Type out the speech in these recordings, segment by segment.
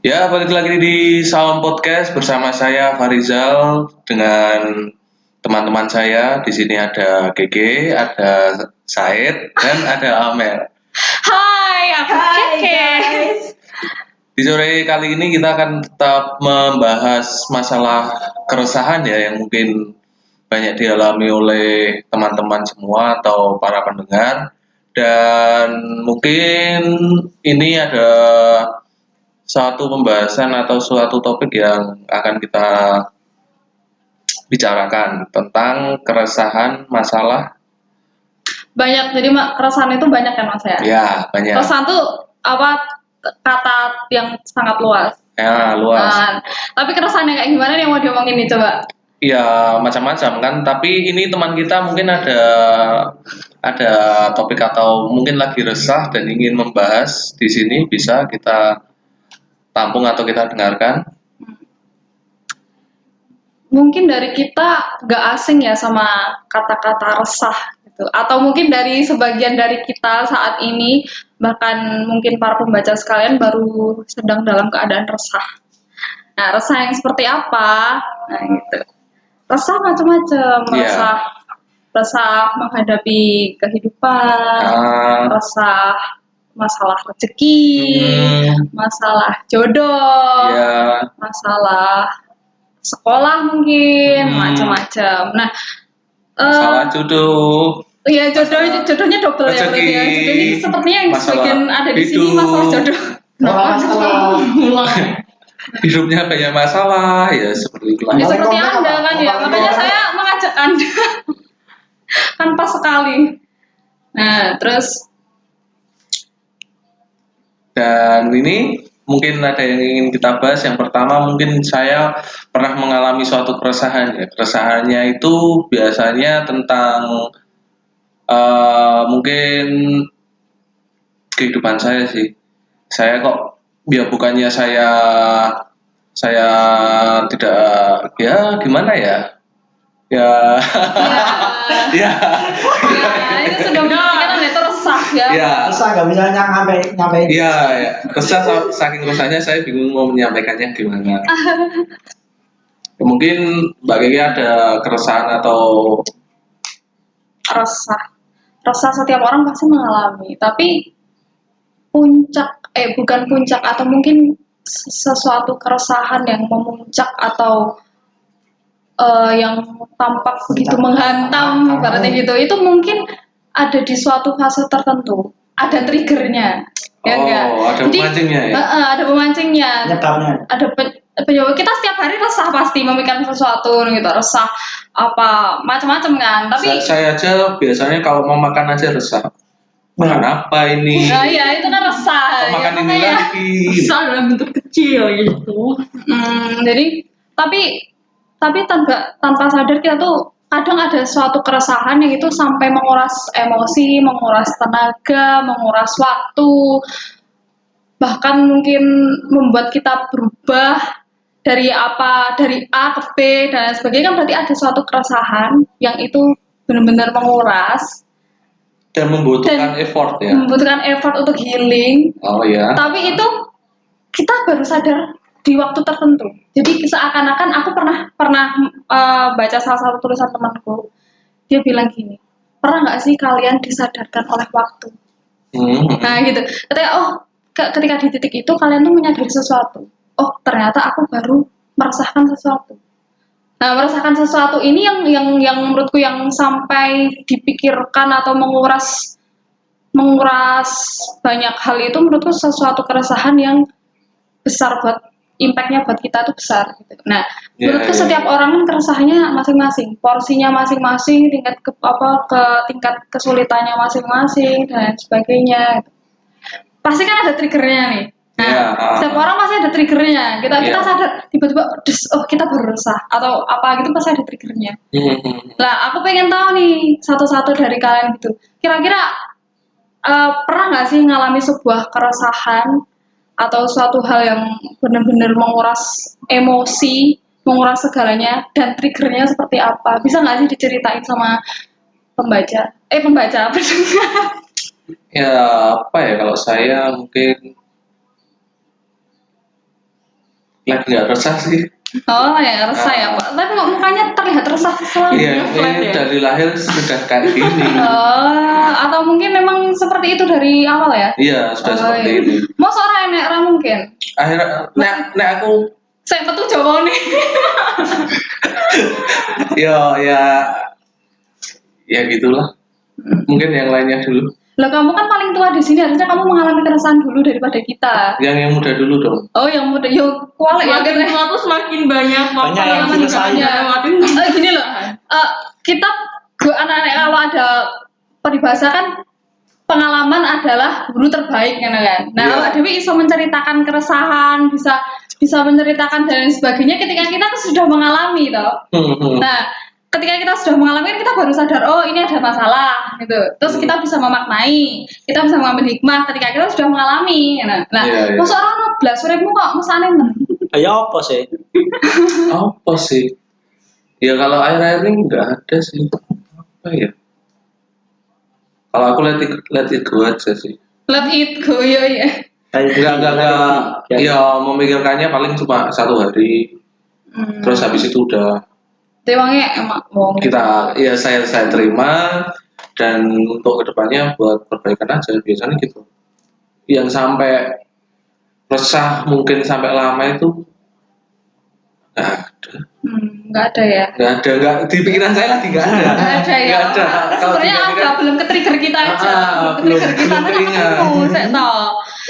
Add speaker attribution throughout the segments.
Speaker 1: Ya, balik lagi di Salam Podcast bersama saya Farizal dengan teman-teman saya. Di sini ada GG, ada Said, dan ada Amel.
Speaker 2: Hai, aku Keke.
Speaker 1: Di sore kali ini kita akan tetap membahas masalah keresahan ya yang mungkin banyak dialami oleh teman-teman semua atau para pendengar. Dan mungkin ini ada suatu pembahasan atau suatu topik yang akan kita bicarakan tentang keresahan masalah
Speaker 2: Banyak, jadi mak keresahan itu banyak kan mas ya?
Speaker 1: ya banyak
Speaker 2: Keresahan tuh apa kata yang sangat luas.
Speaker 1: ya luas
Speaker 2: Nah, tapi keresahan yang kayak gimana nih yang mau diomongin nih coba?
Speaker 1: ya macam-macam kan tapi ini teman kita mungkin ada ada topik atau mungkin lagi resah dan ingin membahas di sini bisa kita tampung atau kita dengarkan
Speaker 2: Mungkin dari kita gak asing ya sama kata-kata resah gitu. Atau mungkin dari sebagian dari kita saat ini bahkan mungkin para pembaca sekalian baru sedang dalam keadaan resah. Nah, resah yang seperti apa? Nah, gitu. Resah macam-macam,
Speaker 1: Iya.
Speaker 2: resah resah menghadapi kehidupan,
Speaker 1: Ah,
Speaker 2: resah masalah rezeki,
Speaker 1: hmm,
Speaker 2: masalah jodoh,
Speaker 1: ya
Speaker 2: masalah sekolah mungkin,
Speaker 1: Hmm.
Speaker 2: macam-macam. Nah, eh,
Speaker 1: salah jodoh
Speaker 2: Iya jodoh
Speaker 1: Masalah
Speaker 2: jodohnya double ya berarti ya.
Speaker 1: rezeki,
Speaker 2: Jodoh ini sepertinya yang
Speaker 1: masalah
Speaker 2: sebagian ada di sini
Speaker 1: hidup.
Speaker 2: masalah jodoh.
Speaker 3: Masalah masalah.
Speaker 2: Mulai.
Speaker 1: hidupnya banyak masalah ya seperti itulah
Speaker 2: Ya seperti Anda kan ya. Makanya saya mengajak Anda kan pas sekali. Nah, terus
Speaker 1: Dan ini mungkin ada yang ingin kita bahas. Yang pertama mungkin saya pernah mengalami suatu keresahan ya. Keresahannya itu biasanya tentang eh, mungkin kehidupan saya sih. Saya kok ya bukannya saya saya tidak ya gimana ya ya
Speaker 2: ya,
Speaker 1: ya
Speaker 2: ya itu sudah membuktikan itu resah ya.
Speaker 1: ya
Speaker 3: Masa nggak bisa nyampe nyampe.
Speaker 1: Iya, ya. resah sa- saking resahnya saya bingung mau menyampaikannya gimana. Mungkin Mbak ada keresahan atau
Speaker 2: resah resah setiap orang pasti mengalami tapi puncak eh bukan puncak atau mungkin sesuatu keresahan yang memuncak atau eh, yang tampak begitu menghantam
Speaker 3: Kamu-
Speaker 2: ibaratnya gitu itu mungkin ada di suatu fase tertentu ada triggernya ya
Speaker 1: oh
Speaker 2: enggak
Speaker 1: ada
Speaker 2: Jadi,
Speaker 1: pemancingnya ya?
Speaker 2: eh, ada pemancingnya ada pe- penyebab kita setiap hari resah pasti memikirkan sesuatu gitu resah apa macam-macam kan tapi
Speaker 1: Sa- saya aja biasanya kalau mau makan aja resah. Makan apa ini?
Speaker 2: Nah, iya itu kan resah.
Speaker 1: Kok makan
Speaker 2: ya,
Speaker 1: ini
Speaker 2: makanya.
Speaker 1: lagi?
Speaker 4: besar dalam bentuk kecil gitu.
Speaker 2: Hmm, jadi tapi tapi tanpa tanpa sadar kita tuh kadang ada suatu keresahan yang itu sampai menguras emosi, menguras tenaga, menguras waktu, bahkan mungkin membuat kita berubah dari apa dari A ke B dan sebagainya kan berarti ada suatu keresahan yang itu benar-benar menguras
Speaker 1: Dan membutuhkan
Speaker 2: Dan-
Speaker 1: effort ya.
Speaker 2: membutuhkan effort untuk healing
Speaker 1: Oh ya.
Speaker 2: tapi itu kita baru sadar di waktu tertentu. Jadi seakan-akan aku pernah pernah eh, baca salah satu tulisan temanku. Dia bilang gini pernah nggak sih kalian disadarkan oleh waktu?
Speaker 1: Hmm.
Speaker 2: nah gitu. Ketika oh ke- ketika di titik itu kalian tuh menyadari sesuatu. Oh ternyata aku baru merasakan sesuatu. Nah, merasakan sesuatu ini yang yang yang menurutku yang sampai dipikirkan atau menguras menguras banyak hal itu menurutku sesuatu keresahan yang besar buat impactnya buat kita itu besar gitu. Nah,
Speaker 1: Ya,
Speaker 2: menurutku
Speaker 1: ya.
Speaker 2: setiap orang kan keresahannya masing-masing, porsinya masing-masing, tingkat ke apa ke tingkat kesulitannya masing-masing dan sebagainya. Pasti kan ada triggernya nih. Nah,
Speaker 1: Ya, ah.
Speaker 2: setiap orang pasti ada triggernya. Kita kita
Speaker 1: Ya.
Speaker 2: sadar tiba-tiba, "Des, oh kita baru resah atau apa gitu pasti ada triggernya. Lah, aku pengen tahu nih satu-satu dari kalian gitu. Kira-kira eh, pernah nggak sih ngalami sebuah keresahan atau suatu hal yang benar-benar menguras emosi, menguras segalanya dan triggernya seperti apa? Bisa nggak sih diceritain sama pembaca? Eh pembaca apa
Speaker 1: Ya apa ya kalau saya mungkin lagi nggak resah sih
Speaker 2: Oh ya resah ya Pak. Tapi mukanya terlihat resah selalu.
Speaker 1: iya
Speaker 4: flat
Speaker 1: ini
Speaker 4: ya?
Speaker 1: dari lahir sudah kayak gini
Speaker 2: Oh, atau mungkin memang seperti itu dari awal ya?
Speaker 1: iya sudah
Speaker 2: Oh,
Speaker 1: seperti
Speaker 2: iya.
Speaker 1: ini
Speaker 2: Mau seorang enek ra mungkin.
Speaker 1: akhirnya nek, nek aku
Speaker 2: Saya betul Jawa nih.
Speaker 1: ya ya ya gitulah mungkin yang lainnya dulu
Speaker 2: Lah kamu kan paling tua di sini harusnya kamu mengalami keresahan dulu daripada kita.
Speaker 1: yang yang muda dulu dong
Speaker 2: Oh, yang muda yo kualik ya
Speaker 4: Semakin
Speaker 2: gitu.
Speaker 4: tua tuh semakin banyak
Speaker 3: Banyak yang
Speaker 4: pengalaman yang lewatin.
Speaker 2: Eh, gini loh. eh, kita gue anak-anak kalau ada peribahasa kan pengalaman adalah guru terbaik kan kan. Nah,
Speaker 1: Iya.
Speaker 2: Awak Dewi bisa menceritakan keresahan, bisa bisa menceritakan dan lain sebagainya ketika kita sudah mengalami toh.
Speaker 1: Hmm, hmm.
Speaker 2: Nah, ketika kita sudah mengalami kita baru sadar oh ini ada masalah gitu. Terus kita bisa memaknai, kita bisa mengambil hikmah ketika kita sudah mengalami. Nah, nah
Speaker 1: Iya, iya.
Speaker 2: masa orang uripmu kok mesane men.
Speaker 3: Ya apa sih?
Speaker 1: apa sih ya kalau air-air ini nggak ada sih apa ya kalau aku let it, let it go aja sih
Speaker 2: Let it go yo ya.
Speaker 1: nggak nggak nggak ya memikirkannya paling cuma satu hari
Speaker 2: Hmm.
Speaker 1: terus habis itu udah
Speaker 2: Tewangnya emang wong.
Speaker 1: kita ya saya saya terima dan untuk ke depannya buat perbaikan aja biasanya gitu yang sampai resah mungkin sampai lama itu nggak ada
Speaker 2: Hmm, nggak ada ya.
Speaker 1: nggak ada nggak di pikiran saya lagi nggak ada
Speaker 2: Nggak ada ya.
Speaker 1: nggak ada Kalau
Speaker 2: Sebenarnya ada, belum ke trigger kita aja.
Speaker 1: Ah,
Speaker 2: belum ke trigger kita
Speaker 1: belum keingat.
Speaker 2: ketemu, saya tahu.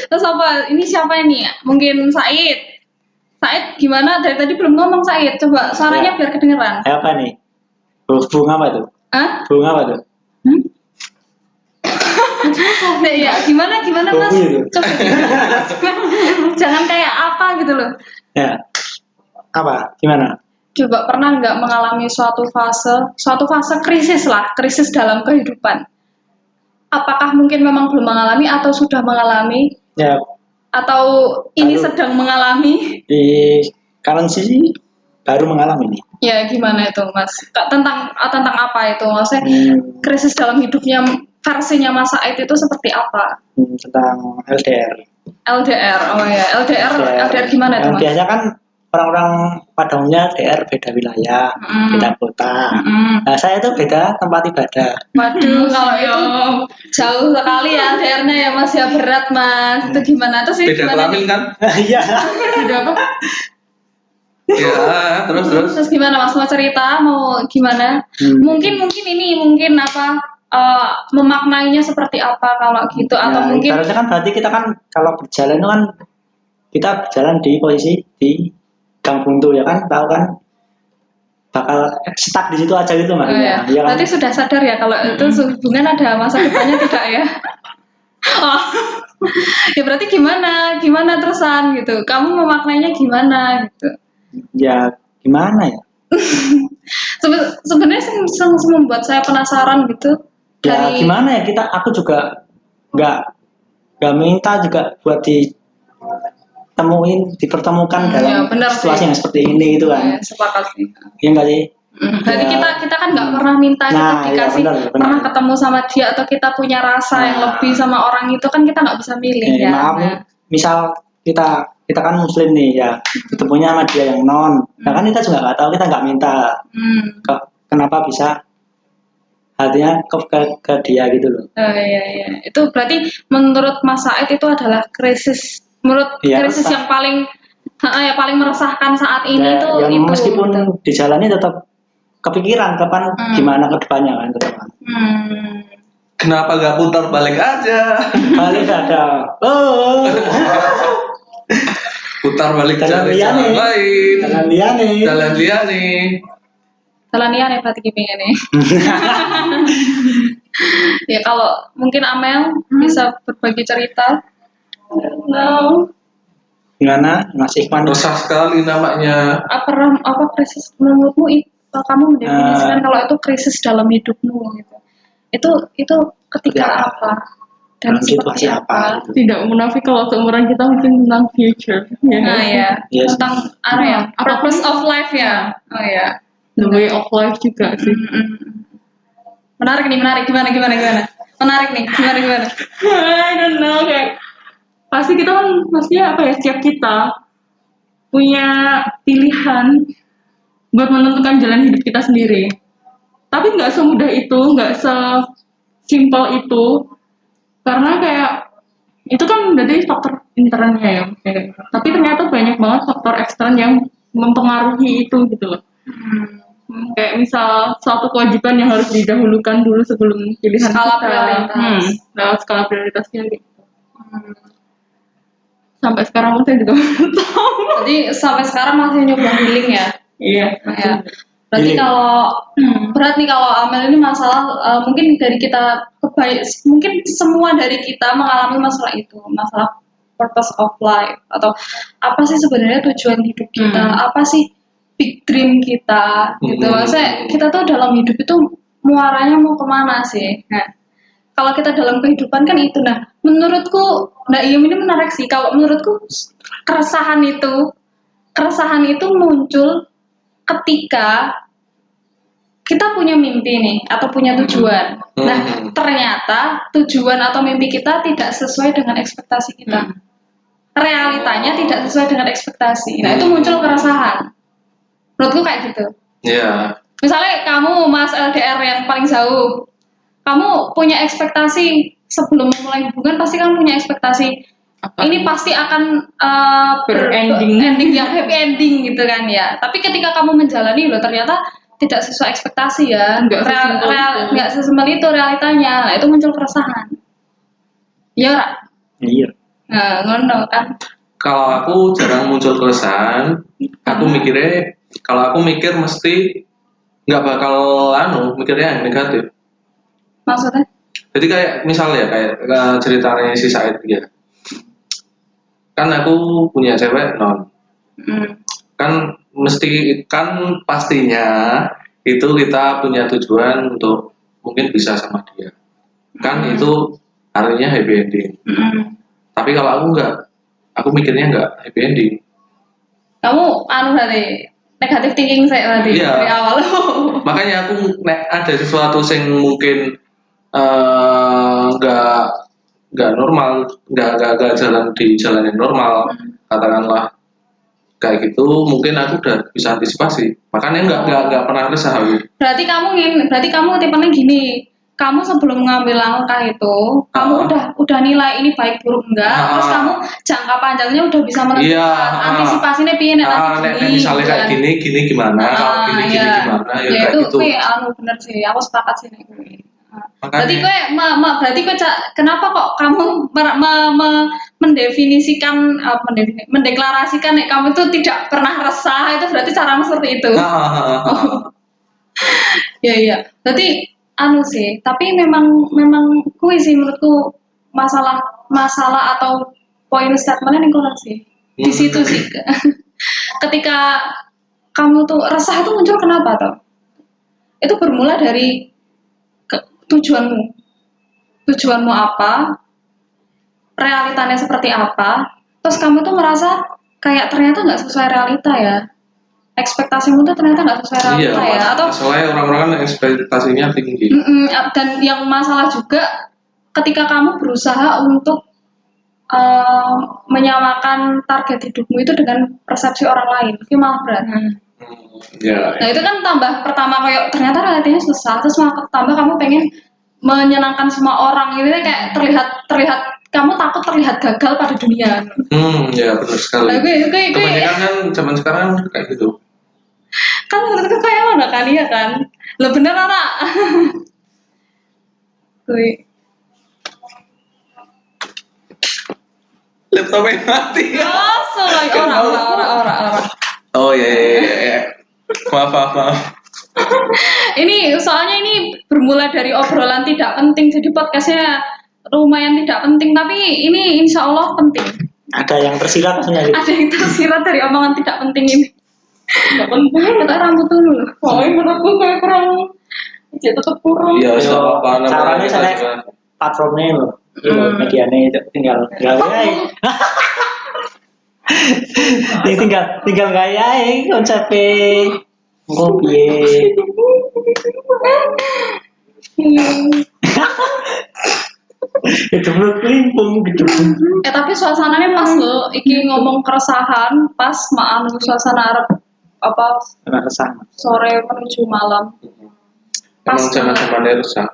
Speaker 2: Terus apa? Ini siapa ini? Mungkin Said. Said gimana? Dari tadi belum ngomong Said. Coba suaranya
Speaker 3: Ya.
Speaker 2: biar kedengeran.
Speaker 3: Eh, apa nih? Bunga apa tuh?
Speaker 2: Hah?
Speaker 3: Bunga apa tuh?
Speaker 2: Hmm? Nah, ya, gimana gimana Mas?
Speaker 3: Itu.
Speaker 2: Coba. Jangan kayak apa gitu loh.
Speaker 3: Ya. Apa? Gimana?
Speaker 2: Coba pernah nggak mengalami suatu fase, suatu fase krisis lah, krisis dalam kehidupan? Apakah mungkin memang belum mengalami atau sudah mengalami
Speaker 3: Ya
Speaker 2: atau ini
Speaker 3: Aduh.
Speaker 2: sedang mengalami?
Speaker 3: di currency sih baru mengalami nih.
Speaker 2: Ya gimana itu Mas? Kak, Tentang ah, tentang apa itu? Maksudnya
Speaker 3: Hmm,
Speaker 2: krisis dalam hidupnya versinya Mas Said itu seperti apa?
Speaker 3: hmm, tentang LDR.
Speaker 2: LDR, oh ya LDR, LDR gimana itu Mas?
Speaker 3: biasanya kan orang-orang pada umumnya LDR beda wilayah,
Speaker 2: Mm.
Speaker 3: beda kota.
Speaker 2: Mm.
Speaker 3: Nah, saya itu beda tempat ibadah.
Speaker 2: Waduh, kalau itu jauh sekali ya LDR-nya ya Mas ya berat Mas. Itu gimana? Terus ini
Speaker 1: beda kelamin kan
Speaker 3: Iya.
Speaker 4: Udah apa?
Speaker 1: ya terus terus
Speaker 2: Terus gimana Mas mau cerita mau gimana?
Speaker 3: Hmm.
Speaker 2: Mungkin mungkin ini mungkin apa eh, memaknainya seperti apa kalau gitu atau
Speaker 3: Nah,
Speaker 2: mungkin
Speaker 3: ibaratnya kan berarti kita kan kalau berjalan itu kan kita berjalan di posisi di gang buntu ya kan tahu kan bakal stuck di situ aja gitu mas
Speaker 2: Oh, ya.
Speaker 3: Iya kan?
Speaker 2: Berarti sudah sadar ya kalau itu hubungan ada masa depannya tidak ya? Oh, ya berarti gimana? Gimana terusan gitu? Kamu memaknainya gimana gitu?
Speaker 3: ya gimana ya
Speaker 2: Sebe- Sebenarnya sing membuat saya penasaran gitu
Speaker 3: ya
Speaker 2: dari
Speaker 3: gimana ya kita aku juga nggak nggak minta juga buat ditemuin dipertemukan
Speaker 2: Hmm,
Speaker 3: dalam
Speaker 2: ya, benar
Speaker 3: situasi
Speaker 2: sih.
Speaker 3: yang seperti ini gitu
Speaker 2: Ya,
Speaker 3: kan
Speaker 2: sepakat sih.
Speaker 3: iya sih
Speaker 2: Hmm, Berarti
Speaker 3: Ya.
Speaker 2: kita kita kan nggak pernah minta
Speaker 3: Nah,
Speaker 2: kita
Speaker 3: iya,
Speaker 2: dikasih
Speaker 3: benar, benar.
Speaker 2: pernah ketemu sama dia atau kita punya rasa yang
Speaker 3: Nah.
Speaker 2: lebih sama orang itu kan kita nggak bisa milih
Speaker 3: Eh,
Speaker 2: ya.
Speaker 3: maaf
Speaker 2: Nah,
Speaker 3: misal kita kita kan muslim nih ya ketemunya sama dia yang non nah kan kita juga nggak tahu kita nggak minta
Speaker 2: hmm.
Speaker 3: ke- kenapa bisa hatinya ke, ke, ke dia gitu loh
Speaker 2: Oh, iya, iya. Itu berarti menurut Mas Said itu adalah krisis menurut
Speaker 3: Iya,
Speaker 2: krisis
Speaker 3: resah.
Speaker 2: yang paling ha, yang paling meresahkan saat ini
Speaker 3: Ya,
Speaker 2: itu
Speaker 3: yang
Speaker 2: itu.
Speaker 3: meskipun
Speaker 2: gitu.
Speaker 3: dijalani tetap kepikiran kapan
Speaker 2: Hmm.
Speaker 3: gimana ke depannya kan tetap.
Speaker 2: Hmm.
Speaker 1: kenapa gak putar balik aja
Speaker 3: balik ada oh
Speaker 1: putar balik
Speaker 3: Jalan
Speaker 1: cari
Speaker 3: liane.
Speaker 1: jalan lain
Speaker 3: jalan dia nih
Speaker 1: jalan dia nih
Speaker 2: Jalan liar ya berarti gini nih. ya kalau mungkin Amel bisa berbagi cerita. No.
Speaker 3: gimana? Mas Ikhwan?
Speaker 1: Resah sekali namanya.
Speaker 2: Apa ram- apa krisis menurutmu? Itu kamu mendefinisikan
Speaker 3: Eh.
Speaker 2: kalau itu krisis dalam hidupmu gitu. Itu itu ketika
Speaker 3: Ketika
Speaker 2: apa? Dan
Speaker 3: dalam
Speaker 2: seperti
Speaker 3: apa gitu.
Speaker 4: Tidak munafik kalau seumuran kita mungkin tentang future. Ya.
Speaker 2: nah ya
Speaker 3: Yes.
Speaker 2: tentang apa ya
Speaker 4: Nah,
Speaker 2: purpose of life ya. Oh ya
Speaker 4: The way of life juga sih.
Speaker 2: Mm-mm. menarik nih menarik. Gimana gimana gimana? Menarik nih. Gimana gimana?
Speaker 4: I don't know kayak pasti kita kan maksudnya apa ya setiap kita punya pilihan buat menentukan jalan hidup kita sendiri. Tapi nggak semudah itu, nggak sesimpel itu, karena kayak itu kan berarti faktor internalnya ya. kayak. Tapi ternyata banyak banget faktor ekstern yang mempengaruhi itu gitu loh. Hmm, kayak misal suatu kewajiban yang harus didahulukan dulu sebelum pilihan
Speaker 2: Skala
Speaker 4: kita.
Speaker 2: prioritas.
Speaker 4: Hmm, lewat skala prioritasnya gitu. Sampai sekarang saya juga belum tahu.
Speaker 2: Jadi sampai sekarang masih nyoba healing ya.
Speaker 4: Iya.
Speaker 2: Ya. Berarti
Speaker 3: Healing.
Speaker 2: kalau hmm, berat nih kalau Amel ini masalah eh, mungkin dari kita kebaik mungkin semua dari kita mengalami masalah itu, masalah purpose of life atau apa sih sebenarnya tujuan hidup kita,
Speaker 4: Hmm.
Speaker 2: apa sih big dream kita gitu.
Speaker 1: Hmm.
Speaker 2: Maksudnya kita tuh dalam hidup itu muaranya mau ke mana sih? Nah, kalau kita dalam kehidupan kan itu nah menurutku nah iya ini menarik sih kalau menurutku keresahan itu keresahan itu muncul ketika kita punya mimpi nih atau punya tujuan nah
Speaker 1: Hmm.
Speaker 2: ternyata tujuan atau mimpi kita tidak sesuai dengan ekspektasi kita
Speaker 4: Hmm.
Speaker 2: realitanya tidak sesuai dengan ekspektasi nah itu
Speaker 1: Hmm.
Speaker 2: muncul keresahan menurutku kayak gitu
Speaker 1: Ya.
Speaker 2: Misalnya kamu Mas LDR yang paling jauh, kamu punya ekspektasi sebelum mulai hubungan pasti kan punya ekspektasi
Speaker 4: Apa?
Speaker 2: ini pasti akan uh, ber-
Speaker 4: Berending.
Speaker 2: ending yang happy ending gitu kan ya. Tapi ketika kamu menjalani loh ternyata tidak sesuai ekspektasi ya,
Speaker 4: Nggak
Speaker 2: real, real,
Speaker 4: itu.
Speaker 2: nggak sesimpel itu realitanya. Nah, itu muncul keresahan. Iya, Ra?
Speaker 3: Iya.
Speaker 2: Nah, ngono kan.
Speaker 1: Kalau aku jarang muncul keresahan, aku mikirnya kalau aku mikir mesti nggak bakal anu mikirnya yang negatif.
Speaker 2: Maksudnya?
Speaker 1: Jadi kayak misalnya kayak eh, ceritanya si Said dia. Kan aku punya cewek non.
Speaker 2: Hmm.
Speaker 1: Kan mesti kan pastinya itu kita punya tujuan untuk mungkin bisa sama dia. Kan
Speaker 2: Hmm.
Speaker 1: itu artinya happy ending.
Speaker 2: Hmm.
Speaker 1: Tapi kalau aku nggak, aku mikirnya nggak happy ending.
Speaker 2: Kamu anu berarti negatif thinking saya berarti
Speaker 1: Iya.
Speaker 2: dari awal.
Speaker 1: makanya aku ada sesuatu yang mungkin eh, nggak nggak normal nggak nggak nggak jalan di jalan yang normal katakanlah kayak gitu mungkin aku udah bisa antisipasi makanya nggak nggak nggak pernah resah aku
Speaker 2: Berarti kamu ngin, berarti kamu tipenya gini. Kamu sebelum ngambil langkah itu, kamu
Speaker 1: Ah.
Speaker 2: udah udah nilai ini baik buruk enggak,
Speaker 1: Ah.
Speaker 2: terus kamu jangka panjangnya udah bisa menentukan
Speaker 1: Iya, ah.
Speaker 2: antisipasinya piye nek nanti
Speaker 1: nek,
Speaker 2: gini,
Speaker 1: nek misalnya kayak gini gini gimana kalau
Speaker 2: Ah,
Speaker 1: gini gini
Speaker 2: iya.
Speaker 1: gimana ya,
Speaker 2: ya
Speaker 1: kayak
Speaker 2: itu
Speaker 1: gitu
Speaker 2: anu bener sih, aku sepakat sih nek. Ah.
Speaker 1: Makanya-
Speaker 2: Berarti kowe ma- ma- berarti kowe Cak, kenapa kok kamu mer- me- me- mendefinisikan mendefini- mendeklarasikan nek kamu itu tidak pernah resah itu berarti caramu seperti itu. Iya iya. Berarti anu sih, tapi memang memang kui sih menurutku masalah masalah atau poin statementnya nih kurang sih. Di
Speaker 1: Hmm.
Speaker 2: situ sih. Ketika kamu tuh resah itu muncul kenapa toh? Itu bermula dari tujuanmu. Tujuanmu apa? Realitanya seperti apa? Terus kamu tuh merasa kayak ternyata nggak sesuai realita ya. Ekspektasimu tuh ternyata nggak sesuai
Speaker 1: iya
Speaker 2: realita ya. Atau
Speaker 1: masalahnya orang-orang kan ekspektasinya tinggi
Speaker 2: Mm-mm, dan yang masalah juga ketika kamu berusaha untuk eh, menyamakan target hidupmu itu dengan persepsi orang lain, itu malah berat.
Speaker 1: Hmm, ya
Speaker 2: Nah itu kan tambah pertama kayak ternyata realitanya susah, terus malah tambah kamu pengen menyenangkan semua orang gitu kayak terlihat terlihat kamu takut terlihat gagal pada dunia.
Speaker 1: hmm ya benar sekali
Speaker 2: Nah, gue, gue, gue,
Speaker 1: kebanyakan kan zaman sekarang kayak gitu
Speaker 2: kan menurutku kayak mana kan iya kan? Lo bener ora? gue
Speaker 1: laptopnya mati
Speaker 2: Langsung lagi ora ora ora ora ora.
Speaker 1: oh iya iya iya, iya. Maaf maaf maaf
Speaker 2: Ini soalnya ini bermula dari obrolan tidak penting, jadi podcastnya lumayan tidak penting, tapi ini insya Allah penting.
Speaker 3: Ada yang tersirat gitu.
Speaker 2: Ada yang tersirat dari omongan tidak penting ini.
Speaker 4: Nggak penting.
Speaker 2: Kita rambut dulu loh.
Speaker 4: Soalnya menurutku kayak kurang, ya tetap kurang.
Speaker 1: iya apa namanya
Speaker 3: caranya saya- Platformnya loh.
Speaker 2: Hmm.
Speaker 3: medianya itu tinggal tinggal gaya. Ini tinggal tinggal gaya konsepnya. Piye? Hidup lu kelimpung hidup.
Speaker 2: Eh tapi suasananya pas loh, iki ngomong keresahan pas mak anu suasana Arab apa
Speaker 3: resah.
Speaker 2: sore menuju malam. Pas
Speaker 1: zaman zaman resah.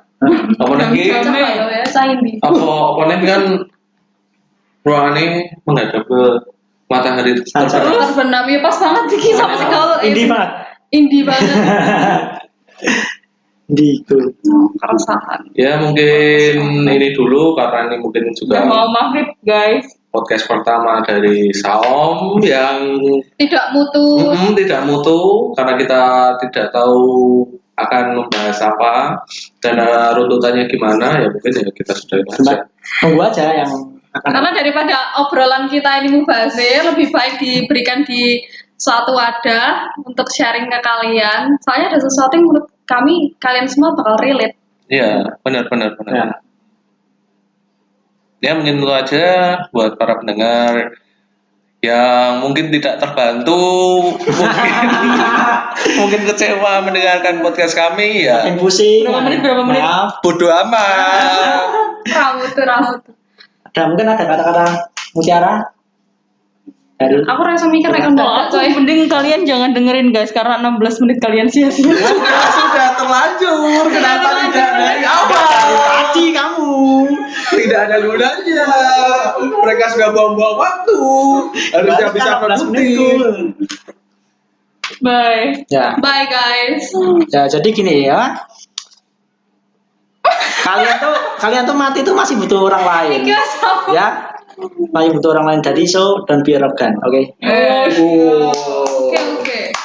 Speaker 1: Apa lagi?
Speaker 2: Ya, ya ini.
Speaker 1: Apa apa lagi kan ruangannya menghadap ke matahari terbenam.
Speaker 2: Terbenam ya pas banget iki sama sekali.
Speaker 3: Indie banget.
Speaker 2: Indie banget.
Speaker 3: Indie itu.
Speaker 2: keresahan.
Speaker 1: Ya mungkin ini dulu karena ini mungkin juga
Speaker 4: Udah mau maghrib guys.
Speaker 1: podcast pertama dari Saom yang
Speaker 2: Tidak mutu.
Speaker 1: mm, tidak mutu karena kita tidak tahu akan membahas apa dan uh, runtutannya gimana ya mungkin ya kita sudah
Speaker 3: Coba tunggu aja yang akan
Speaker 2: Karena daripada obrolan kita ini mubazir, lebih baik diberikan di suatu wadah untuk sharing ke kalian. Soalnya ada sesuatu yang menurut kami kalian semua bakal relate.
Speaker 1: Iya, benar benar benar.
Speaker 3: Ya.
Speaker 1: Ya mungkin itu aja buat para pendengar yang mungkin tidak terbantu, mungkin mungkin kecewa mendengarkan podcast kami ya.
Speaker 3: makin pusing.
Speaker 4: Berapa menit, berapa menit?
Speaker 3: Maaf.
Speaker 1: Bodoh amat.
Speaker 2: Rambut tuh rambut.
Speaker 3: Ada mungkin ada kata-kata mutiara dari
Speaker 2: Aku rasa mikir mendadak
Speaker 4: Aku
Speaker 2: coy.
Speaker 4: mending kalian jangan dengerin guys karena 16 menit kalian sia-sia.
Speaker 1: sudah sudah terlanjur. Kenapa tidak dari awal?
Speaker 3: tadi kamu.
Speaker 1: Tidak ada gunanya. Mereka sudah buang-buang waktu. Harusnya bisa
Speaker 3: 16 menit.
Speaker 1: produktif.
Speaker 4: Bye.
Speaker 3: Ya.
Speaker 2: Bye guys.
Speaker 3: Ya, jadi gini ya. kalian tuh kalian tuh mati tuh masih butuh orang lain. Ya. Masih butuh orang lain jadi so don't be arrogant, oke?
Speaker 4: Oh,
Speaker 1: Oh.
Speaker 2: Oke